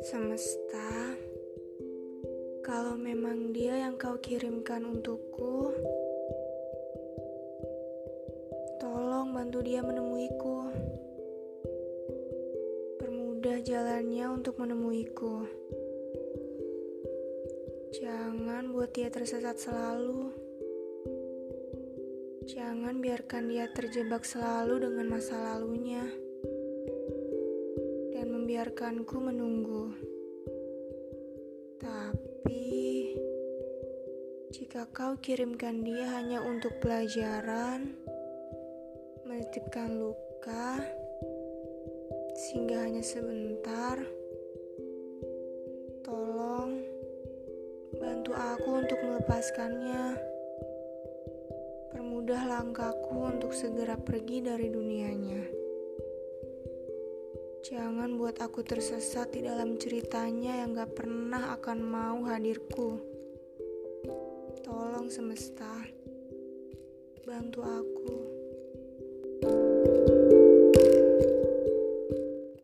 Semesta, kalau memang dia yang kau kirimkan untukku, tolong bantu dia menemuiku. Permudah jalannya untuk menemuiku. Jangan buat dia tersesat selalu. Jangan biarkan dia terjebak selalu dengan masa lalunya dan membiarkanku menunggu. Tapi, jika kau kirimkan dia hanya untuk pelajaran, menitipkan luka, sehingga hanya sebentar, tolong bantu aku untuk melepaskannya. Permudah langkahku untuk segera pergi dari dunianya. Jangan buat aku tersesat di dalam ceritanya yang gak pernah akan mau hadirku. Tolong semesta, bantu aku.